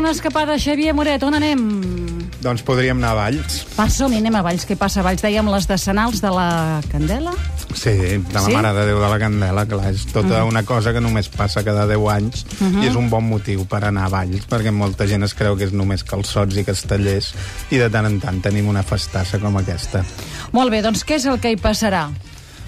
Una escapada, Xavier Moret, on anem? Doncs podríem anar a Valls. Passa, anem a Valls. Què passa a Valls? Dèiem les decenals de la Candela? Sí, de la Sí? Mare de Déu de la Candela, clar, és tota una cosa que només passa cada 10 anys i és un bon motiu per anar a Valls, perquè molta gent es creu que és només calçots i castellers i de tant en tant tenim una festassa com aquesta. Molt bé, doncs què és el que hi passarà?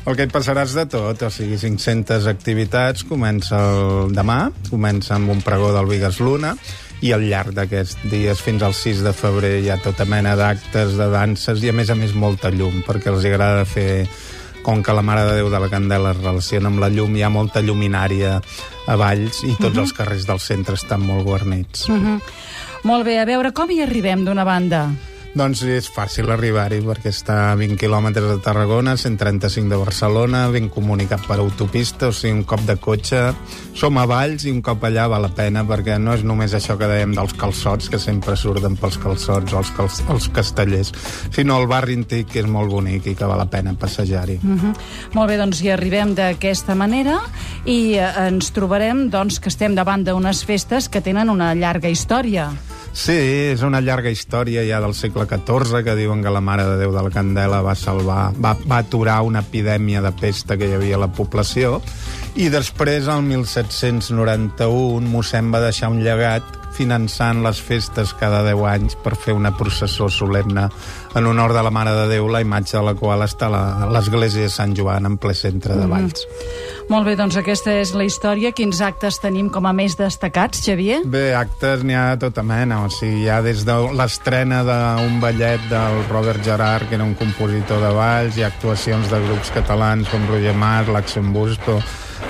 El que hi passarà és de tot, o sigui, 500 activitats, comença el demà, comença amb un pregó del Vigues Luna, i al llarg d'aquests dies fins al 6 de febrer hi ha tota mena d'actes, de danses, i a més a més molta llum, perquè els agrada fer com que la Mare de Déu de la Candela es relaciona amb la llum, hi ha molta lluminària a Valls i tots els carrers del centre estan molt guarnits. Mhm. Molt bé, a veure, com hi arribem d'una banda? Doncs és fàcil arribar-hi perquè està a 20 quilòmetres de Tarragona, 135 de Barcelona, ben comunicat per autopista, o sigui, un cop de cotxe. Som a Valls i un cop allà val la pena perquè no és només això que dèiem dels calçots, que sempre surten pels calçots o els, cal els castellers, sinó el barri antic, que és molt bonic i que val la pena passejar-hi. Mhm. Molt bé, doncs hi arribem d'aquesta manera i eh, ens trobarem doncs, que estem davant d'unes festes que tenen una llarga història. Sí, és una llarga història ja del segle XIV que diuen que la Mare de Déu de la Candela va salvar, va, va aturar una epidèmia de pesta que hi havia a la població i després, el 1791, mossèn va deixar un llegat finançant les festes cada 10 anys per fer una processó solemne en honor de la Mare de Déu, la imatge de la qual està l'església de Sant Joan en ple centre de Valls. Molt bé, doncs aquesta és la història. Quins actes tenim com a més destacats, Xavier? Bé, actes n'hi ha de tota mena, o sigui, hi ha des de l'estrena d'un ballet del Robert Gerard, que era un compositor de Valls, hi ha actuacions de grups catalans com Roger Mas, l'Axen Busto,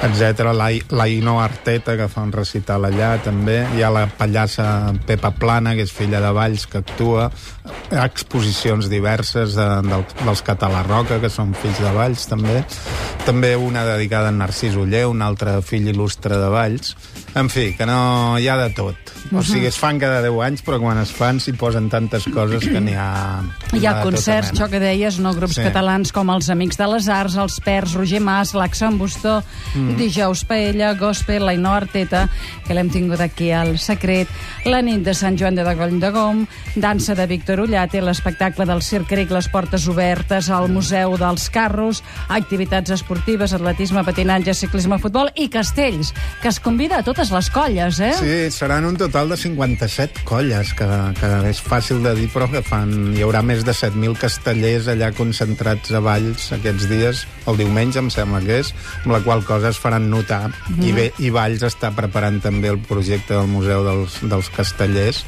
etc. La, la Ino Arteta, que fa un recital allà, també. Hi ha la pallassa Pepa Plana, que és filla de Valls, que actua. Exposicions diverses de, del, dels Català Roca, que són fills de Valls, també. També una dedicada a Narcís Uller, un altre fill il·lustre de Valls. En fi, que no hi ha de tot. O sigui, es fan cada 10 anys, però quan es fan s'hi posen tantes coses que n'hi ha... Hi ha tota concerts, això que deies, no? grups Sí. catalans com els Amics de les Arts, els Pers, Roger Mas, l'Axen Bustó, mm. Dijous Paella, Gospel, l'Ainó Arteta, que l'hem tingut aquí al Secret, la nit de Sant Joan de Dagoll de Gom, dansa de Víctor Ullate, l'espectacle del Circ Cric, les portes obertes al Museu dels Carros, activitats esportives, atletisme, patinatge, ciclisme, futbol i castells, que es convida a totes les colles, eh? Sí, seran un total de 57 colles, que, que és fàcil de dir, però que fan... Hi haurà més de 7.000 castellers allà concentrats a Valls aquests dies, el diumenge, em sembla que és, amb la qual cosa es faran notar. I bé, i Valls està preparant també el projecte del Museu dels, dels Castellers,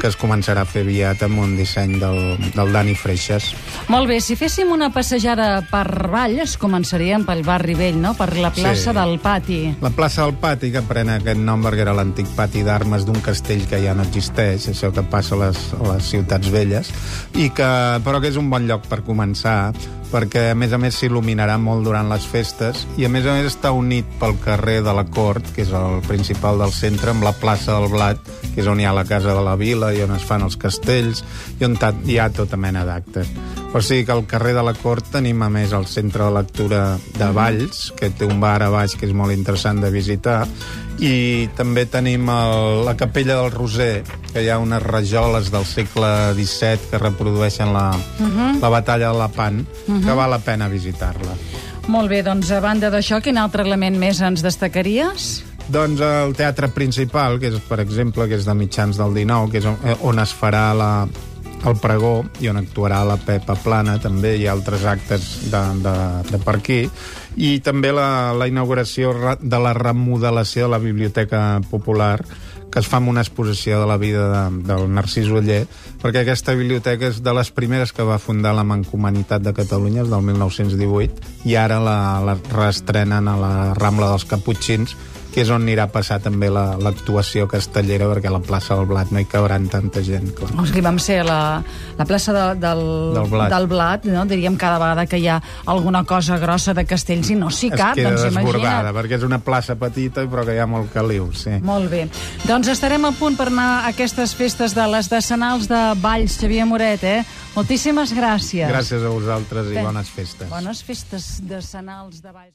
que es començarà a fer aviat amb un disseny del, del Dani Freixas. Molt bé, si féssim una passejada per Valls, començaríem pel barri vell, no? Per la plaça Sí. del Pati. La plaça del Pati, que pren aquest nom perquè era l'antic pati d'armes d'un castell que ja no existeix, això que passa a les, a les ciutats velles, i que, però que és un bon lloc per començar, perquè a més a més s'il·luminarà molt durant les festes i a més a més està unit pel carrer de la Cort, que és el principal del centre, amb la plaça del Blat, que és on hi ha la casa de la vila i on es fan els castells i on hi ha tota mena d'actes. O sigui que al carrer de la Cort tenim a més el centre de lectura de Valls, que té un bar a baix que és molt interessant de visitar, i també tenim el, la capella del Roser, que hi ha unes rajoles del segle XVII que reprodueixen la, la batalla de la Pan, que val la pena visitar-la. Molt bé, doncs a banda d'això, quin altre element més ens destacaries? Doncs el teatre principal, que és, per exemple, que és de mitjans del 19, que és on, eh, on es farà la, el pregó i on actuarà la Pepa Plana, també hi ha altres actes de, de, de per aquí, i també la, la inauguració ra- de la remodelació de la Biblioteca Popular, que es fa amb una exposició de la vida de, del Narcís Uller, perquè aquesta biblioteca és de les primeres que va fundar la Mancomanitat de Catalunya, del 1918, i ara la, la reestrenen a la Rambla dels Caputxins, que és on anirà a passar també la- l'actuació castellera, perquè a la plaça del Blat no hi cabran tanta gent. Clar. O sigui, vam ser a la, la plaça de, del, Del Blat. del Blat, no? diríem cada vegada que hi ha alguna cosa grossa de castells i no s'hi cap, es doncs desbordada, imagina't. perquè és una plaça petita però que hi ha molt caliu, sí. Molt bé. Doncs estarem a punt per anar a aquestes festes de les decenals de Valls, Xavier Moret, eh? Moltíssimes gràcies. Gràcies a vosaltres i Bé. bones festes. Bones festes decenals de Valls.